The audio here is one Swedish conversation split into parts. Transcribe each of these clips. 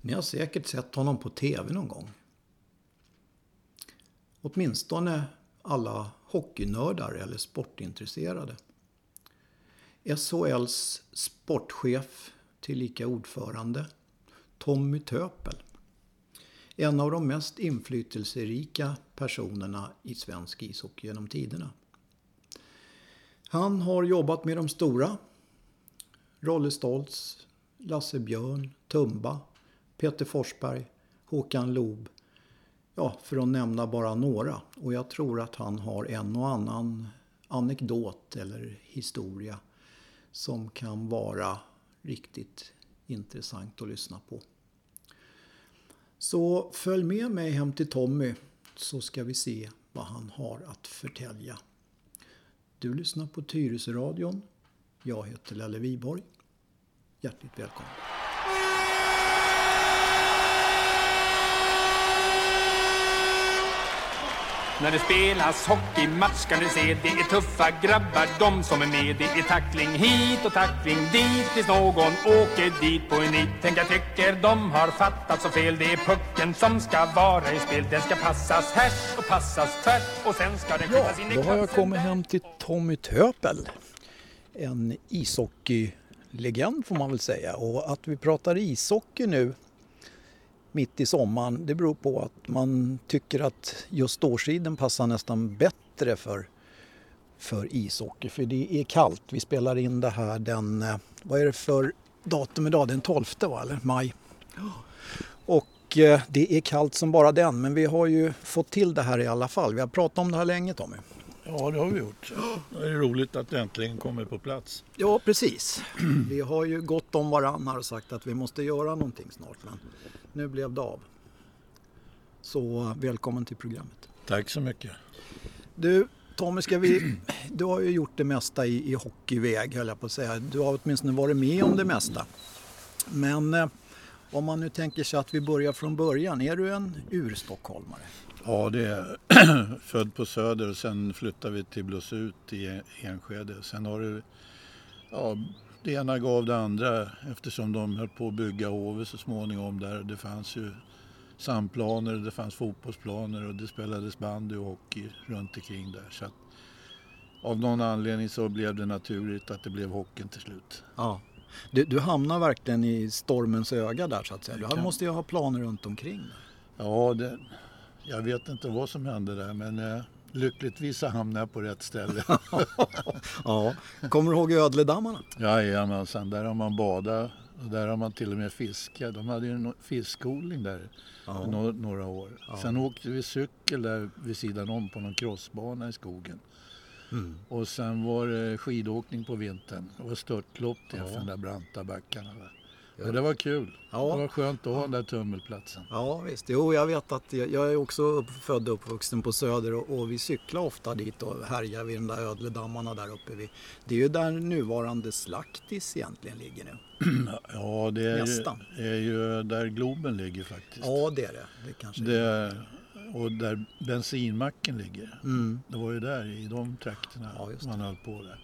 Ni har säkert sett honom på TV någon gång. Åtminstone alla hockeynördar eller sportintresserade. SHLs sportchef, tillika ordförande, Tommy Töpel. En av de mest inflytelserika personerna i svensk ishockey genom tiderna. Han har jobbat med de stora. Rolle Stoltz, Lasse Björn, Tumba, Peter Forsberg, Håkan Loob. Ja, för att nämna bara några. Och jag tror att han har en och annan anekdot eller historia som kan vara riktigt intressant att lyssna på. Så följ med mig hem till Tommy så ska vi se vad han har att förtälja. Du lyssnar på Tyresöradion. Jag heter Lelle Viborg. Hjärtligt välkommen. När det spelas hockeymatch kan du se Det är tuffa grabbar de som är med Det är tackling hit och tackling dit Tills någon åker dit på en nit Tänk jag tycker de har fattat så fel Det är pucken som ska vara i spel Den ska passas härs och passas tvärt Och sen ska den skjutas in i Då har jag kassen. kommit hem till Tommy Töpel. En ishockeylegend får man väl säga. Och att vi pratar ishockey nu mitt i sommaren det beror på att man tycker att just årstiden passar nästan bättre för, för ishockey. För det är kallt. Vi spelar in det här den, eh, vad är det för datum idag? Den 12 va? Eller maj. Och eh, det är kallt som bara den. Men vi har ju fått till det här i alla fall. Vi har pratat om det här länge Tommy. Ja, det har vi gjort. Det är roligt att det äntligen kommer på plats. Ja, precis. Vi har ju gått om varandra och sagt att vi måste göra någonting snart. Men nu blev det av. Så välkommen till programmet. Tack så mycket. Du, Tommy, ska vi... Du har ju gjort det mesta i, i hockeyväg, höll jag på att säga. Du har åtminstone varit med om det mesta. Men eh, om man nu tänker sig att vi börjar från början. Är du en urstockholmare? Ja, det är född på Söder och sen flyttade vi till Blåsut i Enskede. Sen har det, ja, det ena gav det andra eftersom de höll på att bygga Hovet så småningom där. Det fanns ju sandplaner, det fanns fotbollsplaner och det spelades bandy och hockey runt omkring där. Så att, av någon anledning så blev det naturligt att det blev hockeyn till slut. Ja. Du, du hamnar verkligen i stormens öga där så att säga. Du kan- måste ju ha planer runt omkring. Ja, det, jag vet inte vad som hände där men eh, lyckligtvis så hamnade jag på rätt ställe. Ja. Kommer du ihåg Ödledammarna? Jajamensan, där har man badat och där har man till och med fiskat. De hade ju en fiskodling där Ja. nå- några år. Sen åkte vi cykel där vid sidan om på någon crossbana i skogen. Mm. Och sen var det skidåkning på vintern. Det var störtlopp till för de där branta backarna. Där. Men det var kul. Ja. Det var skönt att ha den där tummelplatsen. Ja visst, jo jag vet att jag, jag är också född och uppvuxen på Söder och, och vi cyklar ofta dit och härjar vid de där ödledammarna där uppe. Vid, det är ju där nuvarande Slaktis egentligen ligger nu. Ja, det är ju, är ju där Globen ligger faktiskt. Ja det är det. Det kanske Det, och där bensinmacken ligger. Mm. Det var ju där i de trakterna Ja, man höll på där.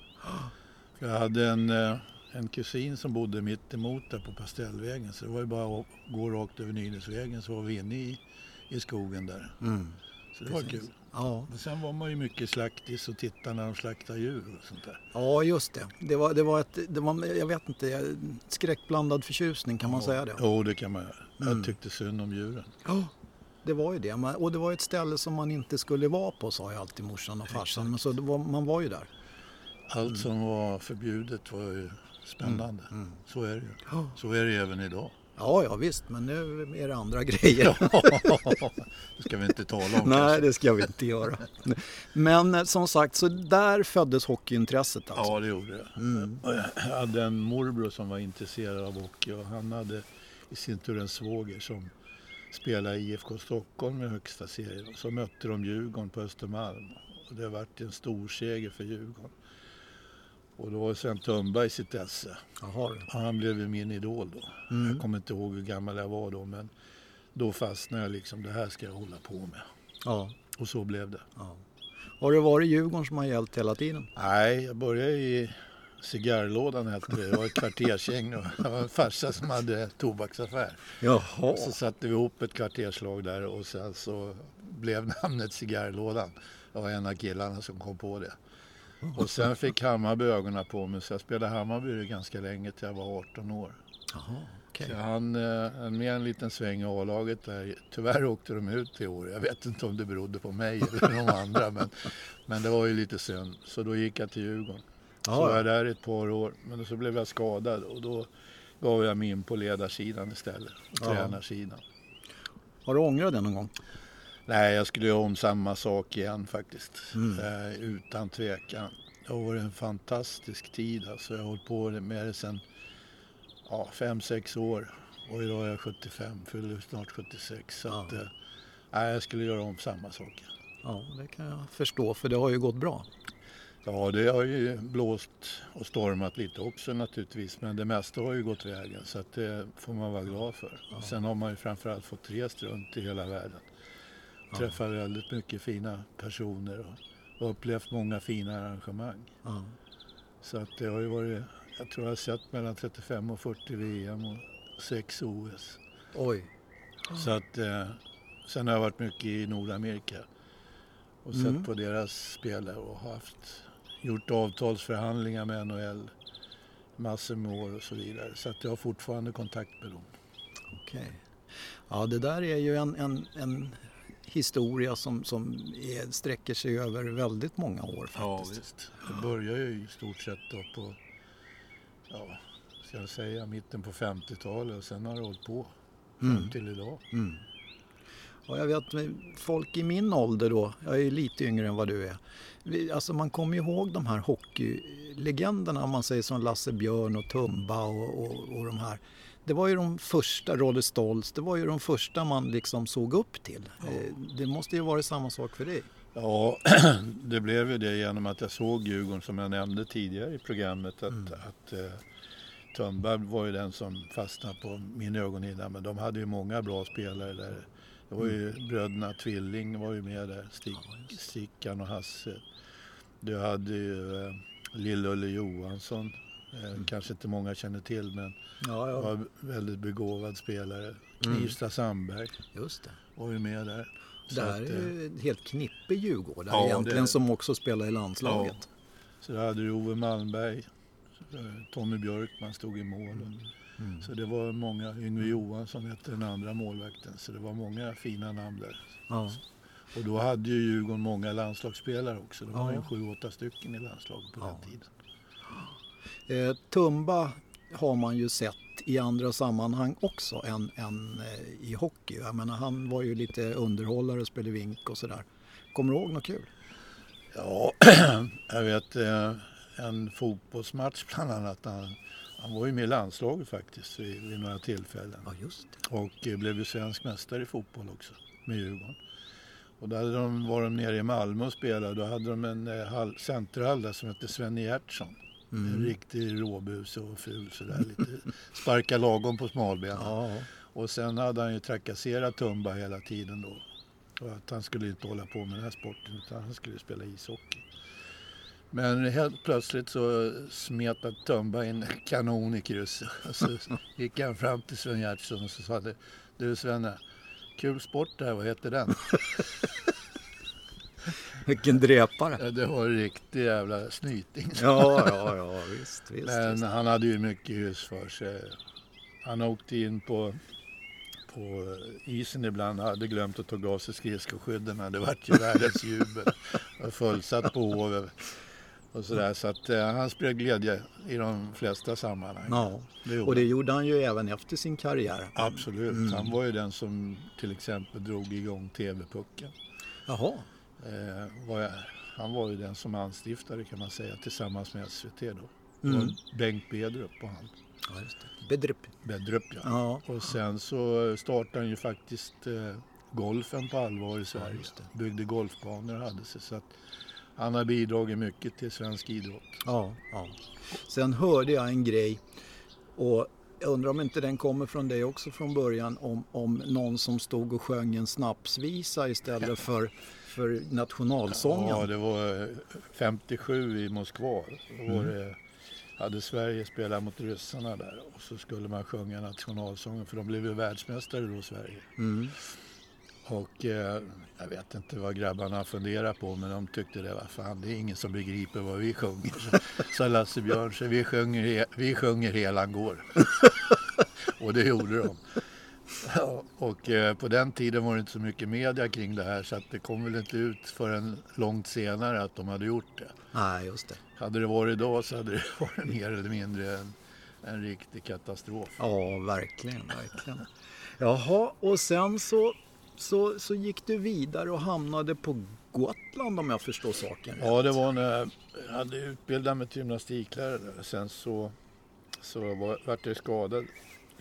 Jag hade en, eh, en kusin som bodde mitt emot där på Pastellvägen så det var ju bara att gå rakt över Nynäsvägen så var vi inne i, i skogen där. Mm. Så det var Precis. kul. Ja. Men sen var man ju mycket slaktis och tittade när de slaktade djur och sånt där. ja just det. Det var, det var ett, det var, jag vet inte, skräckblandad förtjusning kan man säga det? Jo, det kan man göra. Mm. Jag tyckte synd om djuren. Ja. Det var ju det. Och det var ett ställe som man inte skulle vara på sa ju alltid morsan och farsan. Men så var, man var ju där. Allt som var förbjudet var ju spännande. Mm. Så är det ju. Så är det ju även idag. Ja, ja visst, men nu är det andra grejer. det ska vi inte tala om. Nej, kanske. det ska vi inte göra. Men eh, som sagt, så där föddes hockeyintresset alltså. Ja, det gjorde jag. Mm. Jag hade en morbror som var intresserad av hockey och han hade i sin tur en svåger som spelade i IFK Stockholm i högsta serien. Så mötte de Djurgården på Östermalm och det vart en stor seger för Djurgården. Och då var Sven i sitt esse. Jaha, Han blev ju min idol då. Mm. Jag kommer inte ihåg hur gammal jag var då men då fastnade jag liksom, det här ska jag hålla på med. Ja, Och så blev det. ja. Har det varit Djurgården som har gällt hela tiden? Nej, jag började i Cigarrlådan hette det. Det var ett kvartersgäng det var en farsa som hade tobaksaffär. Jaha. Så satte vi ihop ett kvarterslag där och sen så blev namnet Cigarrlådan. Det var en av killarna som kom på det. Och sen fick Hammarby ögonen på mig så jag spelade Hammarby ganska länge till jag var 18 år. Jaha, okej. Så han eh, med en liten sväng i A-laget där. Tyvärr åkte de ut i år. Jag vet inte om det berodde på mig eller de andra men, men det var ju lite synd. Så då gick jag till Djurgården. Så Ja, var jag där i ett par år men så blev jag skadad och då gav jag mig in på ledarsidan istället. Och tränarsidan. Har du ångrat det någon gång? Nej, jag skulle göra om samma sak igen faktiskt. Mm. Eh, utan tvekan. Det har varit en fantastisk tid. Alltså, jag har hållit på med det sedan ja, fem, sex år. Och idag är jag 75, fyller snart 76. Så Ja. att, eh, jag skulle göra om samma sak. igen. Ja, det kan jag förstå för det har ju gått bra. Ja, det har ju blåst och stormat lite också naturligtvis. Men det mesta har ju gått vägen så att det får man vara glad för. Ja. Sen har man ju framförallt fått rest runt i hela världen. Ja. Träffat väldigt mycket fina personer och, upplevt många fina arrangemang. Ja. Så att det har ju varit, jag tror jag har sett mellan 35 och 40 VM och 6 OS. Oj. Så att, eh, sen har jag varit mycket i Nordamerika och sett Mm. på deras spelare och haft, gjort avtalsförhandlingar med NHL massor med år och så vidare. Så att jag har fortfarande kontakt med dem. Okej. Ja, det där är ju en, en, en historia som, som är, sträcker sig över väldigt många år faktiskt. visst. Det började ju i stort sett då på, ja, ska jag säga, mitten på 50-talet och sen har det hållit på fram Mm. till idag. Mm. Och jag vet folk i min ålder då, jag är lite yngre än vad du är. Alltså man kommer ihåg de här hockeylegenderna om man säger som Lasse Björn och Tumba och, och, och de här. Det var ju de första, Rolle Stoltz, det var ju de första man liksom såg upp till. Eh, Det måste ju vara samma sak för dig. Ja, det blev ju det genom att jag såg Djurgården som jag nämnde tidigare i programmet. Att, Mm. att eh, Tumba var ju den som fastnade på min ögonhinna. Men de hade ju många bra spelare där. Det var ju bröderna Tvilling var ju med där. Stick, Mm. Ja, Stickan och Hasse. Du hade ju eh, Lill-Ulle Johansson. Eh, Mm. Kanske inte många känner till men Ja, var väldigt begåvad spelare. Mm. Knivsta Sandberg just det. var ju med där. Så Det här att, är eh, ju ett helt knippe Djurgårdare Ja, egentligen det- som också spelar i landslaget. Så där hade du Ove Malmberg, eh, Tommy Björkman stod i mål. Mm. Så det var många, Yngve Johansson hette den andra målvakten. Så det var många fina namn där. Ja. Och då hade ju Djurgården många landslagsspelare också. Det var Ja. ju sju, åtta stycken i landslaget på Ja. den tiden. Eh, Tumba har man ju sett i andra sammanhang också än, än eh, i hockey. Jag menar, han var ju lite underhållare och spelade vink och sådär. Kommer du ihåg något kul? Ja, jag vet eh, en fotbollsmatch bland annat. Han, han var ju med i landslaget faktiskt vid, vid några tillfällen. Ja, just det. och blev ju svensk mästare i fotboll också med Djurgården. Och då hade de, var de nere i Malmö och spelade. Då hade de en eh, hall, centerhall där som hette Sven Gertsson. En Mm. riktig råbus och ful sådär. Lite sparka lagom på smalbenen. Ja, Och sen hade han ju trakasserat Tumba hela tiden då. Och att han skulle inte hålla på med den här sporten utan han skulle spela ishockey. Men helt plötsligt så smet att Tumba in en kanon i krysset. Och så gick han fram till Sven Gertsson och så sa han, du Svenne, kul sport det här, vad heter den? vilken drepare. Ja, det var en riktig jävla snyting. Ja, ja, ja, visst, visst. Men visst. han hade ju mycket hyss för sig. Han åkte in på, på isen ibland, hade glömt att ta av sig skridskoskydden. Det vart ju världens jubel. Och fullsatt på Hovet. Och sådär. Så att eh, han spred glädje i de flesta sammanhang. Ja, Det och det gjorde han ju även efter sin karriär. Absolut. Mm. Han var ju den som till exempel drog igång TV-pucken. Jaha, var jag, han var ju den som anstiftade kan man säga tillsammans med SVT då. Mm. Bengt Bedrup och han. ja, just det. Bedrup. Bedrup ja. Ja, Och sen så startade han ju faktiskt eh, golfen på allvar i Sverige. det. Byggde golfbanor och hade sig. Så att han har bidragit mycket till svensk idrott. ja, ja. Sen hörde jag en grej och jag undrar om inte den kommer från dig också från början om, om någon som stod och sjöng en snapsvisa istället för, för nationalsången. Ja, det var eh, 57 i Moskva. Då Mm. hade Sverige spelat mot ryssarna där och så skulle man sjunga nationalsången för de blev ju världsmästare då, Sverige. Mm. Och eh, jag vet inte vad grabbarna funderar på men de tyckte det var fan det är ingen som begriper vad vi sjunger. Så, sa Lasse Björn, så vi sjunger, vi sjunger Helan går. och det gjorde de. Ja, och eh, på den tiden var det inte så mycket media kring det här så att det kom väl inte ut förrän långt senare att de hade gjort det. Nej, just det. Hade det varit idag så hade det varit mer eller mindre en, en riktig katastrof. Ja, verkligen, verkligen. Jaha, och sen så, så, så gick du vidare och hamnade på Gotland om jag förstår saken rätt. Ja, det var när jag hade utbildat mig till gymnastiklärare. där. Sen så, så var, vart jag skadad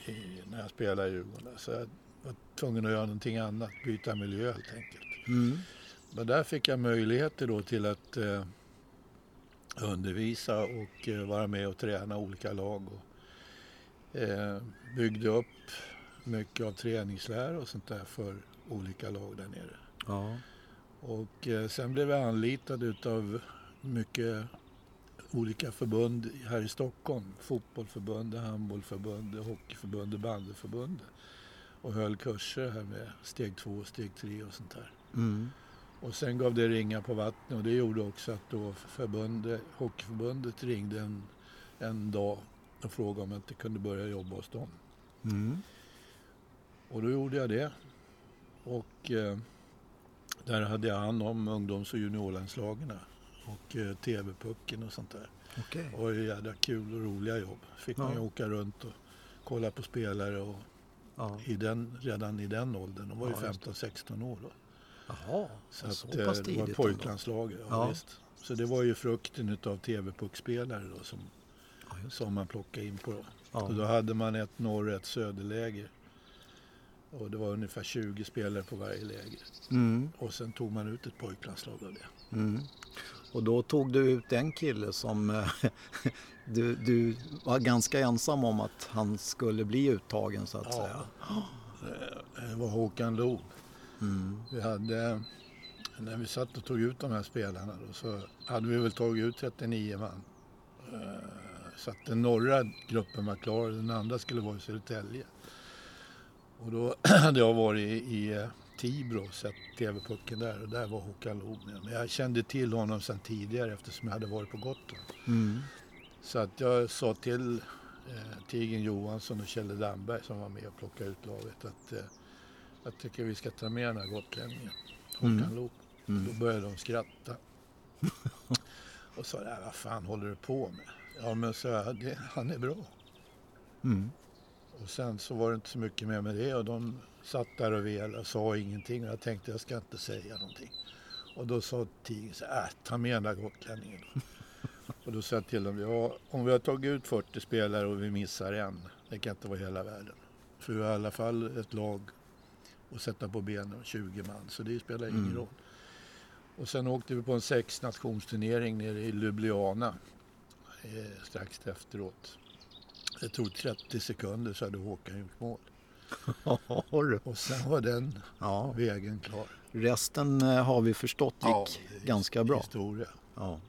i, när jag spelade i Djurgården. Så jag var tvungen att göra någonting annat, byta miljö helt enkelt. Mm. Men där fick jag möjligheter då till att eh, undervisa och eh, vara med och träna olika lag. Och, eh, byggde upp mycket av träningslära och sånt där för olika lag där nere. Ja. Och eh, sen blev jag anlitad utav mycket olika förbund här i Stockholm. Fotbollförbundet, handbollförbundet, hockeyförbundet, bandyförbundet. Och höll kurser här med steg två, steg tre och sånt där. Mm. Och sen gav det ringar på vattnet och det gjorde också att då förbundet, hockeyförbundet ringde en, en dag och frågade om jag inte kunde börja jobba hos dem. Mm. Och då gjorde jag det. Och eh, där hade jag hand om ungdoms och juniorlandslagen och eh, TV-pucken och sånt där. Okej. Det var ju jädra kul och roliga jobb. Fick man ju Ja. åka runt och kolla på spelare och Ja. i den, redan i den åldern. De var ju Ja, det. 15-16 år då. Jaha, Så, så, att, eh, pass det tidigt var ändå. pojklandslaget. Ja, Ja. Visst. Så det var ju frukten utav TV-puckspelare då som, Ja, som man plockade in på. Då. Ja. Då hade man ett norr och ett söderläger. Och det var ungefär 20 spelare på varje läger. Mm. Och sen tog man ut ett pojklandslag av det. Mm. Och då tog du ut en kille som eh, du, du var ganska ensam om att han skulle bli uttagen så att Ja. säga. Eh, Det var Håkan Loob. Mm. Vi hade, när vi satt och tog ut de här spelarna då, så hade vi väl tagit ut 39 man. Eh, Så att den norra gruppen var klar, den andra skulle vara i Södertälje. Och då hade jag varit i, i Tibro och sett TV-pucken där och där var Håkan med. Men jag kände till honom sedan tidigare eftersom jag hade varit på Gotland. Mm. Så att jag sa till eh, Tigen Johansson och Kjelle Damberg som var med och plockade ut laget att eh, jag tycker vi ska ta med den här gotlänningen, Håkan Mm. Loob. Mm. Då började de skratta. och sa, "Nej, vad fan håller du på med? Ja men så jag, han är bra. Mm. Och sen så var det inte så mycket mer med det och de satt där och velade och sa ingenting och jag tänkte jag ska inte säga någonting. Och då sa Tigen så här, äh, ta med den där gotlänningen då. och då sa jag till dem, ja om vi har tagit ut 40 spelare och vi missar en, det kan inte vara hela världen. För vi har i alla fall ett lag att sätta på benen, 20 man, så det spelar ingen Mm. roll. Och sen åkte vi på en sexnationsturnering nere i Ljubljana eh, strax efteråt. Det tog 30 sekunder så hade Håkan gjort mål. Och sen var den Ja, vägen klar. resten eh, har vi förstått gick det är ganska bra. Historia. Ja.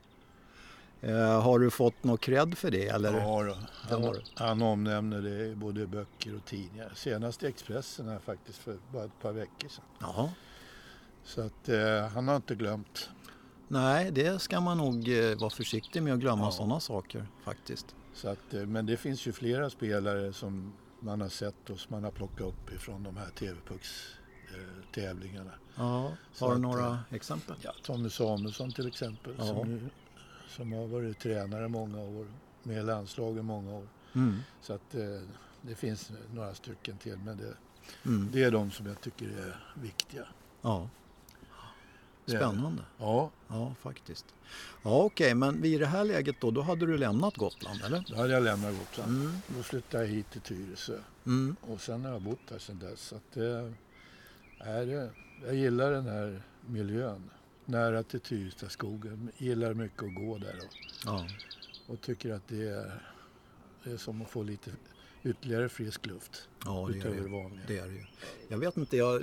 Eh, har du fått något cred för det? Eller? Ja, då. Han, du. han omnämner det i både böcker och tidningar. Senast i Expressen här faktiskt för bara ett par veckor sedan. Jaha. Så att eh, han har inte glömt. Nej, det ska man nog eh, vara försiktig med att glömma Ja. sådana saker faktiskt. Så att, eh, men det finns ju flera spelare som man har sett och som man har plockat upp ifrån de här TV-pucks-tävlingarna. Ja, Så har du några eh, exempel? Ja, Tommy Samuelsson till exempel Ja. som, som har varit tränare många år, med landslagen många år. Mm. Så att eh, det finns några stycken till men det, Mm. det är de som jag tycker är viktiga. Ja. Spännande. Ja, Ja, faktiskt. Ja, okej, men vid det här läget då, då hade du lämnat Gotland, eller? då hade jag lämnat Gotland. Mm. Då flyttade jag hit till Tyresö Mm. och sen har jag bott här sedan dess. Så det är, det- jag gillar den här miljön. Nära till Tyrestaskogen. Gillar mycket att gå där och, Ja. och tycker att det är, det är som att få lite ytterligare frisk luft. Ja, det är utöver det. vanliga. det är det ju. Jag vet inte, jag,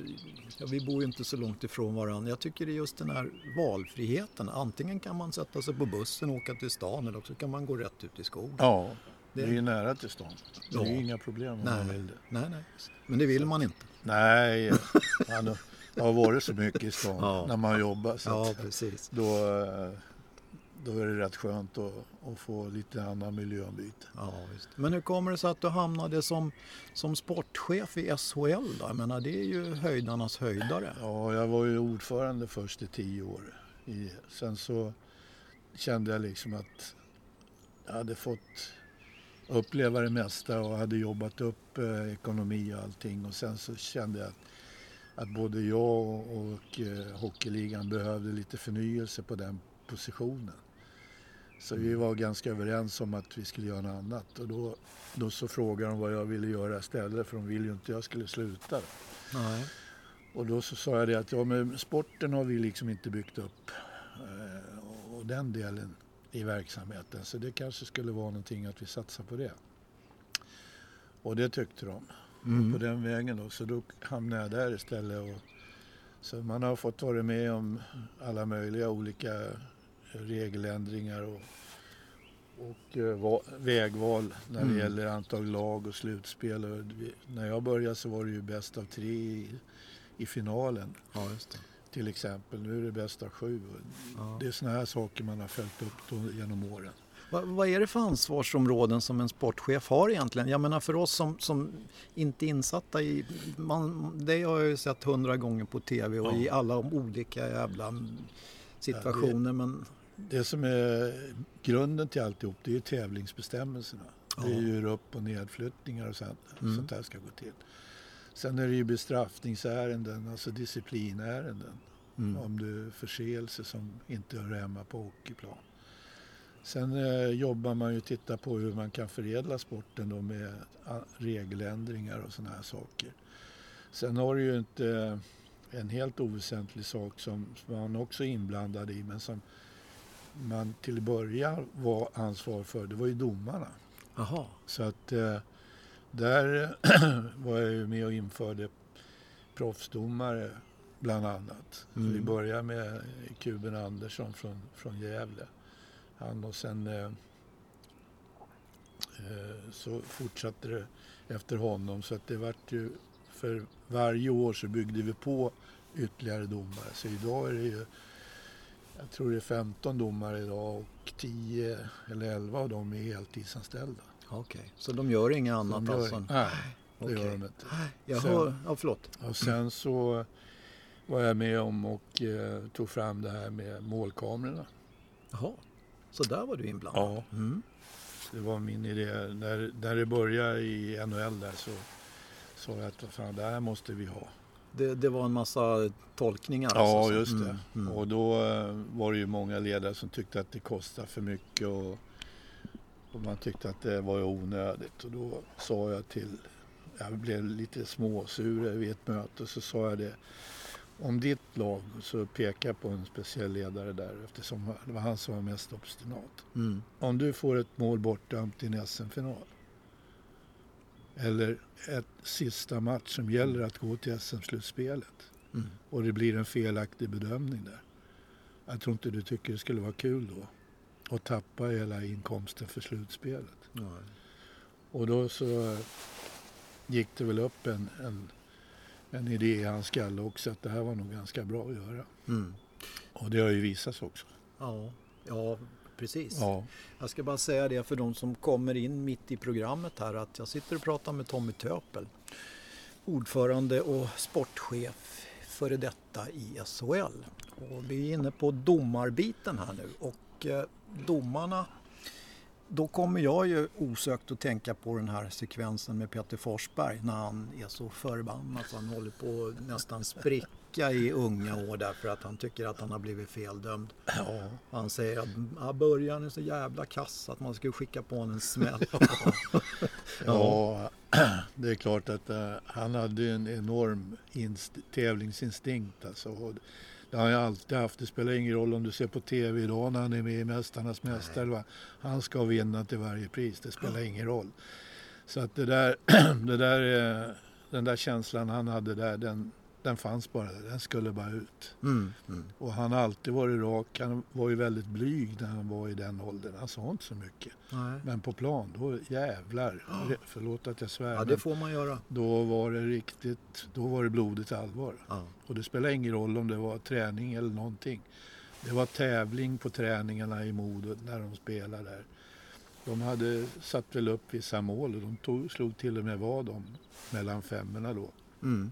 ja, vi bor ju inte så långt ifrån varandra. Jag tycker det är just den här valfriheten. Antingen kan man sätta sig på bussen och åka till stan eller också kan man gå rätt ut i skogen. Ja, Det- det är ju nära till stan. Det är Ja. ju inga problem om man Nej. vill det. Nej, nej. Men det vill man inte. Nej, han har- varit så mycket i stan Ja. när man jobbar. Så Ja, precis. då, eh, då är det rätt skönt att, att få lite annan miljöombyte. Ja, visst. Men hur kommer det sig att du hamnade som, som sportchef i SHL då? Jag menar, det är ju höjdarnas höjdare. Ja, jag var ju ordförande först i tio år. I, sen så kände jag liksom att jag hade fått uppleva det mesta och hade jobbat upp eh, ekonomi och allting. Och sen så kände jag att, att både jag och, och eh, hockeyligan behövde lite förnyelse på den positionen. Så vi var ganska överens om att vi skulle göra något annat. Och då, då så frågade de vad jag ville göra istället för de ville ju inte jag skulle sluta. Nej. Och då så sa jag det att ja, men sporten har vi liksom inte byggt upp. Eh, och den delen i verksamheten. Så det kanske skulle vara någonting att vi satsar på det. Och det tyckte de. Mm. På den vägen då. Så då hamnade jag där istället. Och, så man har fått vara med om alla möjliga olika regeländringar och, och eh, va, vägval när det Mm. gäller antal lag och slutspel. Och vi, när jag började så var det ju bäst av tre i, i finalen Ja, det. till exempel. Nu är det bäst av sju. Ja. Det är sådana här saker man har följt upp genom åren. Vad, vad är det för ansvarsområden som en sportchef har egentligen? Jag menar för oss som, som inte är insatta i... Man, det har jag ju sett hundra gånger på tv och Ja. i alla olika jävla situationer. Men Det som är grunden till alltihop det är tävlingsbestämmelserna. Det är Ja. ju upp och nedflyttningar och sånt, Mm. sånt här ska gå till. Sen är det ju bestraffningsärenden, alltså disciplinärenden. mm. Om du förseelse som inte hör hemma på hockeyplan. Sen eh, jobbar man ju och tittar på hur man kan förädla sporten då med ah, regeländringar och sådana här saker. Sen har du ju inte en helt oväsentlig sak som som man också är inblandad i men som man till början var ansvar för, det var ju domarna. Jaha. Så att eh, där var jag ju med och införde proffsdomare bland annat. Mm. vi började med Kuben Andersson från, från Gävle. Han och sen eh, eh, så fortsatte det efter honom så att det vart ju för varje år så byggde vi på ytterligare domare. Så idag är det ju jag tror det är 15 domare idag och 10 eller 11 av dem är heltidsanställda. Okej, så de gör inget annat gör- alltså? Nej, det Okej. gör de inte. Jag Sen- hör, ja, förlåt. Och sen så var jag med om och eh, tog fram det här med målkamerorna. Jaha, så där var du inblandad? Ja. Mm. Det var min idé. När, när det började i NHL där så sa jag att vad fan, det här måste vi ha. Det, det var en massa tolkningar? Ja, alltså, just det. Mm, mm. Och då eh, var det ju många ledare som tyckte att det kostade för mycket och, och man tyckte att det var onödigt. Och då sa jag till, jag blev lite småsur vid ett möte, så sa jag det. Om ditt lag, så pekade jag på en speciell ledare där eftersom det var han som var mest obstinat. Mm. Om du får ett mål bortdömt i en SM-final eller ett sista match som gäller att gå till SM-slutspelet Mm. och det blir en felaktig bedömning där. Jag tror inte du tycker det skulle vara kul då att tappa hela inkomsten för slutspelet. Ja. Och då så gick det väl upp en, en, en idé i hans skalle också att det här var nog ganska bra att göra. Mm. Och det har ju visat sig också. Ja, ja, precis. Ja. Jag ska bara säga det för de som kommer in mitt i programmet här att jag sitter och pratar med Tommy Töpel. Ordförande och sportchef före detta i SHL. Och vi är inne på domarbiten här nu och eh, domarna då kommer jag ju osökt att tänka på den här sekvensen med Peter Forsberg när han är så förbannad så han håller på att nästan spricka i unga år därför att han tycker att han har blivit feldömd. Ja. Han säger att ja, början är så jävla kass att man skulle skicka på honom en smäll. Ja, det är klart att eh, han hade en enorm inst- tävlingsinstinkt. Alltså. Det har han alltid haft. Det spelar ingen roll om du ser på tv idag när han är med i Mästarnas Mästare. va. Han ska vinna till varje pris. Det spelar ingen roll. Så att det där, det där, eh, den där känslan han hade där, den, den fanns bara. Den skulle bara ut. Mm. Mm. Och han har alltid varit rak. Han var ju väldigt blyg när han var i den åldern. Han sa inte så mycket. Nej. Men på plan, då jävlar. Förlåt att jag svär. Ja, det får man göra. Då var det riktigt, då var det blodigt allvar. Ja. Och det spelar ingen roll om det var träning eller någonting. Det var tävling på träningarna i Modo när de spelade där. De hade satt väl upp vissa mål och de tog, slog till och med vad om mellan femmorna då. Mm.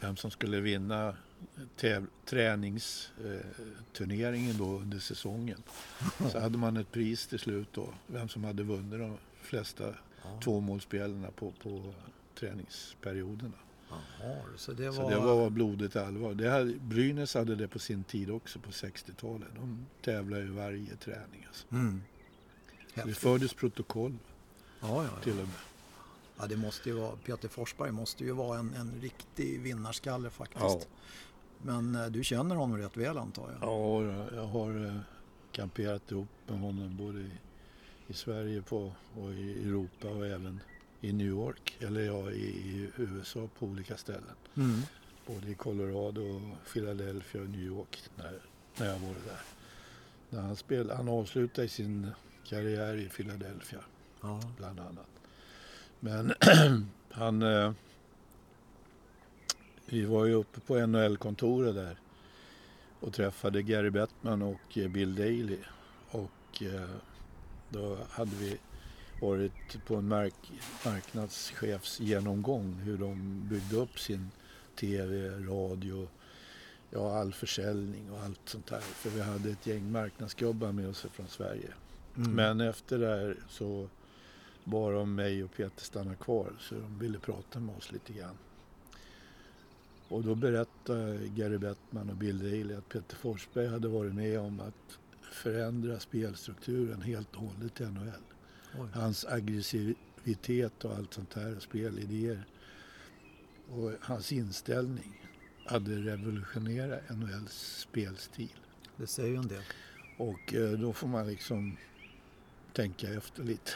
Vem som skulle vinna träningsturneringen då under säsongen. Så hade man ett pris till slut då. Vem som hade vunnit de flesta tvåmålsspelarna på, på träningsperioderna. Jaha, så det var... Så det var blodigt allvar. Det hade, Brynäs hade det på sin tid också på 60-talet. De tävlade ju varje träning. Alltså. Mm. Det fördes protokoll Ja, ja, till ja. och med. Ja, det måste ju vara... Peter Forsberg måste ju vara en, en riktig vinnarskalle faktiskt. Ja. Men eh, du känner honom rätt väl antar jag? Ja, jag har eh, kamperat ihop med honom både i, i Sverige på, och i Europa och även i New York. Eller ja, i, i USA på olika ställen. Mm. Både i Colorado, och Philadelphia och New York när, när jag var där. När han, spelade, han avslutade sin karriär i Philadelphia Ja. bland annat. Men han... Eh, vi var ju uppe på NHL-kontoret där och träffade Gary Bettman och eh, Bill Daley. Och eh, då hade vi varit på en mark- marknadschefsgenomgång hur de byggde upp sin tv, radio, ja all försäljning och allt sånt där. För vi hade ett gäng marknadsgubbar med oss från Sverige. Mm. Men efter det här så bad de mig och Peter stanna kvar så de ville prata med oss lite grann. Och då berättade Gary Bettman och Bill Daley att Peter Forsberg hade varit med om att förändra spelstrukturen helt och hållet i NHL. Oj. Hans aggressivitet och allt sånt här, spelidéer och hans inställning hade revolutionerat NHLs spelstil. Det säger ju en del. Och eh, då får man liksom tänka efter lite.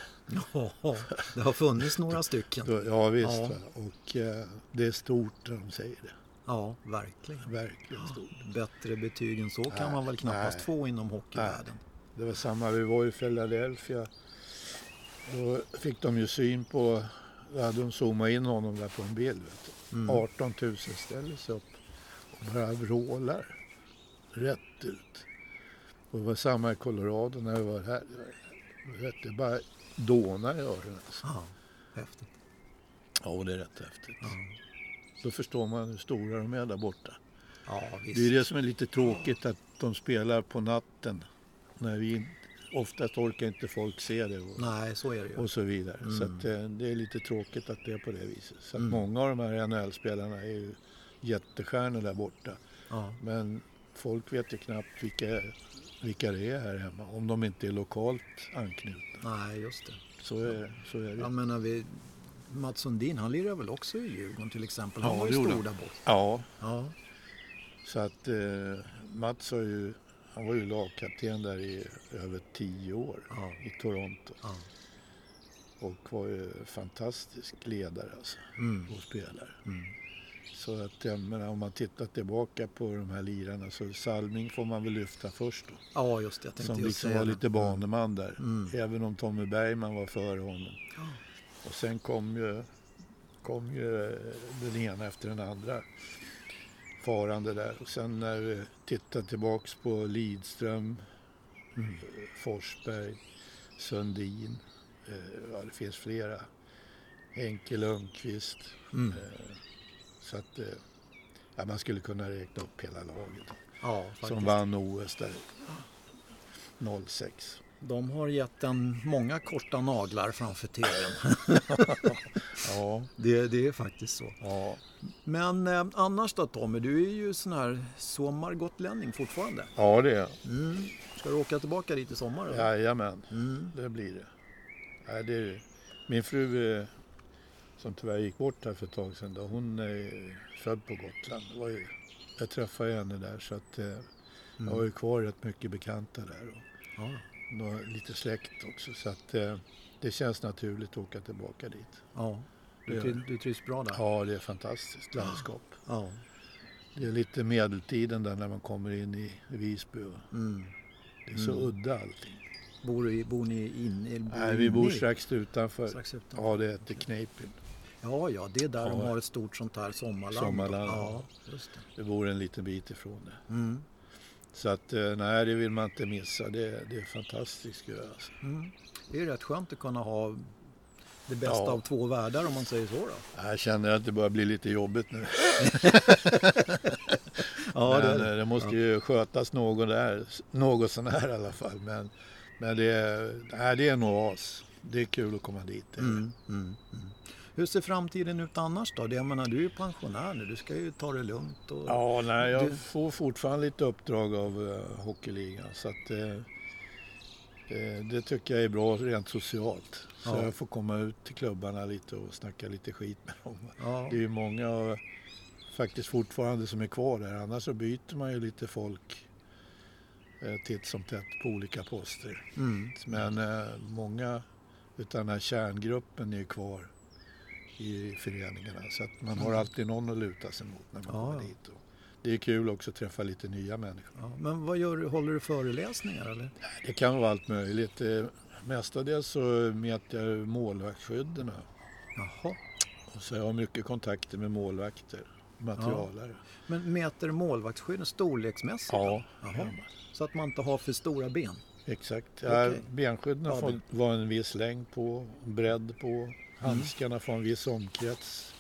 Ja, det har funnits några stycken. Ja visst. Ja. Och eh, det är stort när de säger det. Ja, verkligen. Verkligen stort. Bättre betyg än så kan Nej, man väl knappast nej. få inom hockeyvärlden. Det var samma, vi var i Philadelphia. Då fick de ju syn på, då hade de zoomat in honom där på en bild. Mm. 18 000 ställer sig upp och bara vrålar rätt ut. Och det var samma i Colorado när vi var här. Vet, det bara dånar i öronen. Alltså. Ja, häftigt. Ja, det är rätt häftigt. Ja, Då förstår man hur stora de är där borta. ja visst. Det är det som är lite tråkigt att de spelar på natten. När vi oftast orkar inte folk se det och, Nej, så är det ju. och så vidare. Mm. Så att, eh, det är lite tråkigt att det är på det viset. Så att Mm. många av de här NHL-spelarna är ju jättestjärnor där borta. Ja, Men folk vet ju knappt vilka, vilka det är här hemma. Om de inte är lokalt anknutna. nej, just det. Så är, så är det. Jag menar, vi, Mats Sundin, han lirar väl också i Djurgården till exempel. Han Ja, var ju stor där borta. Ja, Ja, så att eh, Mats har ju, han var ju lagkapten där i över tio år Ja. i Toronto. ja. Och var ju fantastisk ledare alltså, Mm. och spelare. Mm. Så att jag menar, om man tittar tillbaka på de här lirarna så Salming får man väl lyfta först då. ja just det. Jag tänkte Som liksom var lite baneman där. Mm. Även om Tommy Bergman var före honom. Ja. Och sen kom ju, kom ju den ena efter den andra farande där. Och sen när vi tittar tillbaks på Lidström, Mm. Forsberg, Sundin. Eh, ja, det finns flera. Henke Lundqvist. Mm. Eh, så att eh, ja, man skulle kunna räkna upp hela laget Ja, som vann OS där 06. De har gett en många korta naglar framför tvn. Ja, det, det är faktiskt så. ja, Men eh, annars då Tommy, du är ju sån här sommargotlänning fortfarande. ja det är Mm. Ska du åka tillbaka dit i sommar? eller? Jajamän, Mm. det blir det. Nej, det är, min fru eh, som tyvärr gick bort här för ett tag sedan, då, hon är född på Gotland. Det var ju, jag träffade henne där så att eh, jag har ju kvar rätt mycket bekanta där. Och, Ja. Nå- lite släkt också. Så att, eh, det känns naturligt att åka tillbaka dit. Ja. Du, triv- du trivs bra där? Ja, det är fantastiskt landskap. Ja. Det är lite medeltiden där när man kommer in i Visby. Mm. Det är så Mm. udda allting. Bor, bor ni inne? Nej, vi bor strax utanför. strax utanför? Ja, det heter Kneipen. Ja, ja, det är där de Ja. har ett stort sånt här sommarland. Sommarland, Ja, just det. Vi bor en liten bit ifrån det. Mm. Så att eh, nej, det vill man inte missa. Det, det är fantastiskt ju alltså. Mm. Det är rätt skönt att kunna ha det bästa Ja. av två världar om man säger så då. Jag känner att det börjar bli lite jobbigt nu. Ja, men det, eh, det måste ju skötas något där, något sån här i alla fall. Men, men det, nej, det är en oas. Det är kul att komma dit. Det det. mm, mm, mm. Hur ser framtiden ut annars då? Jag menar, du är ju pensionär nu, du ska ju ta det lugnt. Och... Ja, nej, jag Du- får fortfarande lite uppdrag av uh, Hockeyligan. Så att, eh, eh, det tycker jag är bra rent socialt. Så Ja. jag får komma ut till klubbarna lite och snacka lite skit med dem. Ja. Det är ju många eh, faktiskt fortfarande som är kvar där. Annars så byter man ju lite folk titt som tätt på olika poster. Mm. Men eh, många utav den här kärngruppen är ju kvar i föreningarna. Så att man har alltid någon att luta sig mot när man Mm. Ja, kommer ja. dit. Och det är kul också att träffa lite nya människor. Ja. Men vad gör du? Håller du föreläsningar eller? Det kan vara allt möjligt. Eh, Mestadels så mäter jag målvaktsskydden. Jaha. Och så jag har mycket kontakter med målvakter, materialare. Men mäter målvaktsskydden storleksmässigt? Ja, Jaha. Så att man inte har för stora ben? exakt. Ja, benskydden Ja, vara en viss längd på, bredd på. Handskarna får en viss omkrets.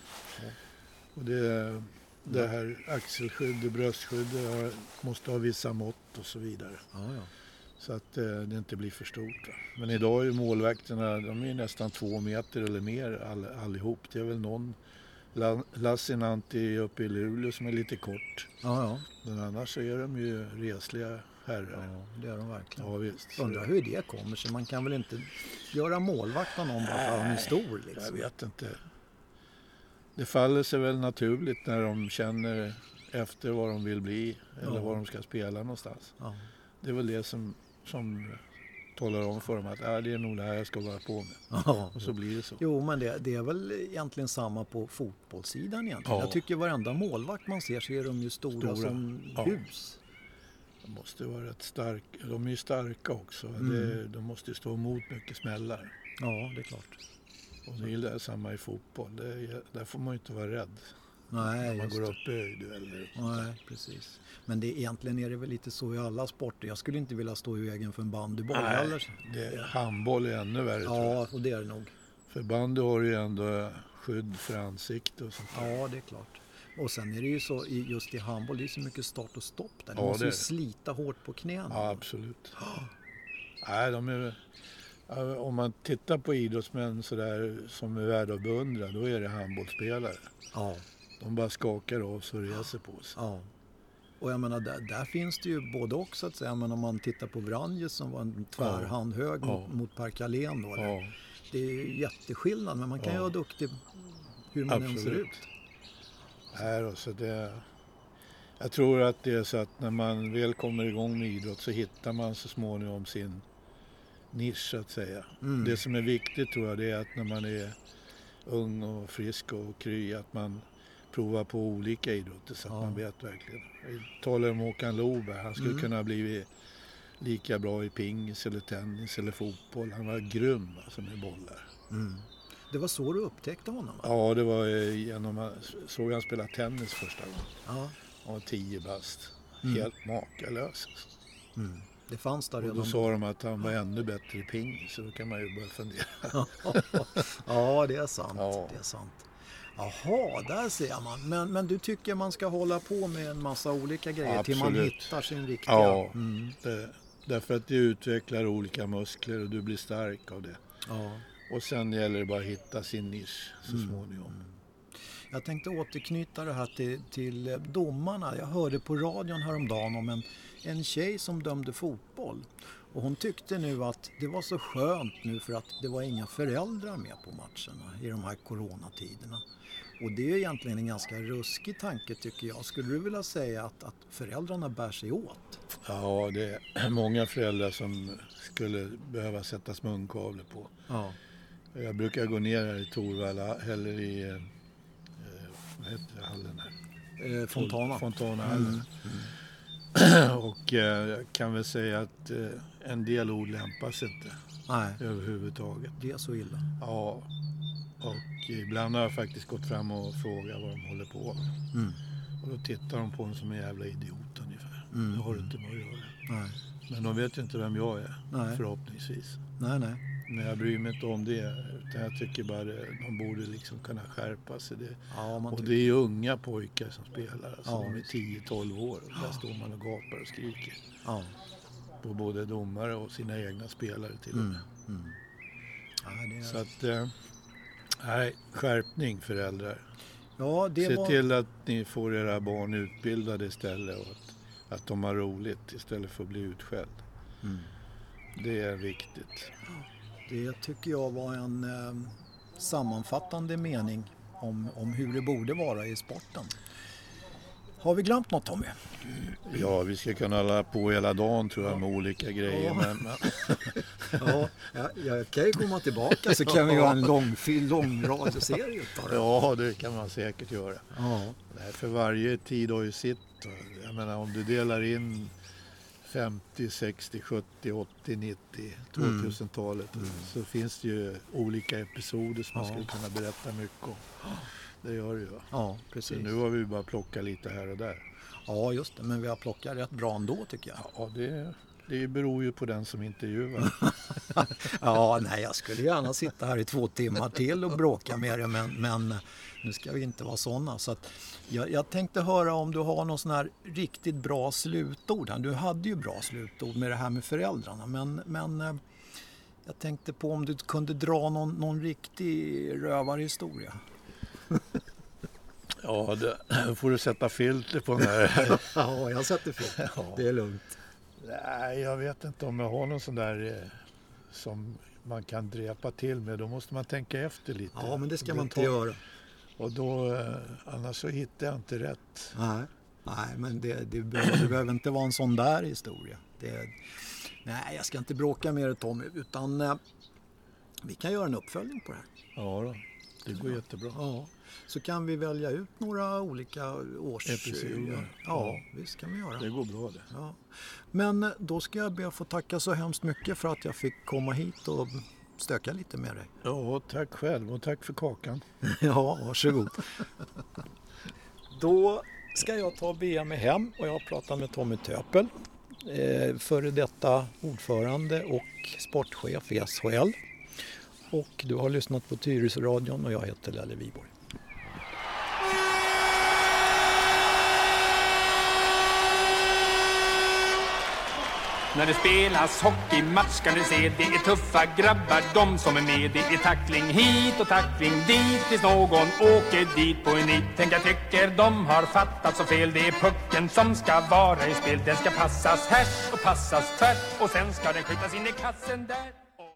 Och det, det här axelskydd och bröstskydd det har, måste ha vissa mått och så vidare. Ja, ja. Så att eh, det inte blir för stort. Men idag är ju målvakterna de är nästan två meter eller mer all, allihop. Det är väl någon La- Lassinantti uppe i Luleå som är lite kort. Ja, ja. Men annars är de ju resliga herrar. ja det är de verkligen. Ja, visst. Undrar hur det kommer sig. Man kan väl inte göra målvakt av någon bara för att han är stor Jag liksom? vet inte. Det faller sig väl naturligt när de känner efter vad de vill bli eller Ja. var de ska spela någonstans. Ja. Det är väl det som, som talar om för dem att äh, det är nog det här jag ska vara på med. Ja. Och så blir det så. Jo, men det, det är väl egentligen samma på fotbollssidan egentligen. Ja. Jag tycker varenda målvakt man ser så är de ju stora, Stora. som Ja. hus. De måste vara rätt starka. De är ju starka också. Mm. Det, de måste ju stå emot mycket smällar. Ja, det är klart. Och det är det samma i fotboll. Det är, där får man ju inte vara rädd. Nej, Man just går det. upp i höjddueller. Nej, precis. Men det, egentligen är det väl lite så i alla sporter. Jag skulle inte vilja stå i vägen för en bandyboll Nej, heller. Det, handboll är ännu värre. Ja, och det är det nog. För bandy har ju ändå skydd för ansikte och sånt där. Ja, det är klart. Och sen är det ju så, i- just i handboll, det är så mycket start och stopp där. Du Ja, måste ju slita hårt på knäna. Ja, absolut. Nej, de är, om man tittar på idrottsmän sådär, som är värda att beundra, då är det handbollsspelare. Ja, De bara skakar av sig och reser på sig. ja. Och jag menar, där, där finns det ju både och så att säga. Men om man tittar på Vranjes som var en tvärhand hög Ja. mot, mot Per Carlén då. Ja, Det är ju jätteskillnad, men man kan ju Ja. vara duktig hur man än ser Absolut. ut. Här och så det, jag tror att det är så att när man väl kommer igång med idrott så hittar man så småningom sin nisch så att säga. Mm. Det som är viktigt tror jag det är att när man är ung och frisk och kry att man provar på olika idrotter så att Ja. man vet verkligen. Vi talar om Håkan Loberg, han skulle Mm. kunna bli lika bra i pingis eller tennis eller fotboll. Han var grym alltså med bollar. Mm. Det var så du upptäckte honom? Va? Ja, det var eh, genom såg han spela tennis första gången. Ja. Han var 10 bast. Mm. Helt makalös. Mm. Det fanns där Och då redan. sa de att han var ännu bättre i pingis. Så då kan man ju börja fundera. ja, det är sant. Ja. Det är sant. Jaha, där ser man. Men, men du tycker man ska hålla på med en massa olika grejer till man Absolut. hittar sin riktiga... Ja, Mm. det, därför att det utvecklar olika muskler och du blir stark av det. ja. Och sen gäller det bara att hitta sin nisch så Mm. småningom. Jag tänkte återknyta det här till, till domarna. Jag hörde på radion häromdagen om en, en tjej som dömde fotboll. Och hon tyckte nu att det var så skönt nu för att det var inga föräldrar med på matcherna i de här coronatiderna. Och det är egentligen en ganska ruskig tanke tycker jag. Skulle du vilja säga att, att föräldrarna bär sig åt? Ja, det är många föräldrar som skulle behöva sättas munkavle på. Ja. Jag brukar gå ner här i Torvalla eller i, eh, vad heter hallen här? Eh, Fontana. Fontanahallen. och eh, jag kan väl säga att eh, en del ord lämpar sig inte Nej, överhuvudtaget. det är så illa. Ja, och ibland har jag faktiskt gått fram och frågat vad de håller på med. Mm. Och då tittar de på en som en jävla idiot ungefär. Mm. Det har du inte med att göra. Nej, Men de vet ju inte vem jag är, Nej. förhoppningsvis. nej, nej. Men jag bryr mig inte om det. Utan jag tycker bara att de borde liksom kunna skärpa sig. Det, Ja, och tycker- det är unga pojkar som spelar. Alltså, Ja, de är visst. 10-12 år. Och där står man och gapar och skriker. Ja. På både domare och sina egna spelare till och med. Mm. Mm. Ja, är... Så att, eh, nej, skärpning föräldrar. ja, Se var... till att ni får era barn utbildade istället och att, att de har roligt istället för att bli utskälld. Mm. Det är viktigt. Det tycker jag var en eh, sammanfattande mening om, om hur det borde vara i sporten. Har vi glömt något Tommy? Ja, vi ska kunna hålla på hela dagen tror jag med olika grejer. Ja. Men, Ja, jag, jag kan ju komma tillbaka så kan vi göra en lång, lång radioserie ja, det kan man säkert göra. Ja. Nej, för varje tid har ju sitt. Jag menar om du delar in 50, 60, 70, 80, 90, 2000-talet så finns det ju olika episoder som man Ja. skulle kunna berätta mycket om. Det gör det ju. ja, Så precis. nu har vi bara plockat lite här och där. Ja, just det. Men vi har plockat rätt bra ändå tycker jag. Ja, det, det beror ju på den som intervjuar. Ja, nej, jag skulle gärna sitta här i två timmar till och bråka med det, men, men nu ska vi inte vara sådana. Så att jag, jag tänkte höra om du har någon sån här riktigt bra slutord. Du hade ju bra slutord med det här med föräldrarna, men, men eh, jag tänkte på om du kunde dra någon, någon riktig rövarhistoria. Ja, det, då får du sätta filter på den här. Ja, jag sätter fel. Det är lugnt. Nej, jag vet inte om jag har någon sån där eh, som man kan drepa till med. Då måste man tänka efter lite. Ja, men det ska Det man inte göra. Och då, eh, annars så hittar jag inte rätt. Nej, nej men det, det, behöver, det behöver inte vara en sån där historia. Det, nej, jag ska inte bråka med det Tommy, utan eh, vi kan göra en uppföljning på det här. Ja, då, det går jättebra. Ja, så kan vi välja ut några olika års... Episoder. Ja, visst kan vi göra. Det går bra det. Ja. Men eh, då ska jag be att få tacka så hemskt mycket för att jag fick komma hit och stöka lite med dig. Ja, tack själv och tack för kakan. Ja, varsågod. Då ska jag ta och bege mig hem och jag pratar med Tommy Töpel, eh, före detta ordförande och sportchef i SHL. Och du har lyssnat på Tyresöradion och jag heter Lelle Viborg. När det spelas hockeymatch kan du se Det är tuffa grabbar de som är med. Det är tackling hit och tackling dit. Tills någon åker dit på en nit. Tänk jag tycker de har fattat så fel. Det är pucken som ska vara i spel. Den ska passas härs och passas tvärt Och sen ska den skjutas in i kassen där.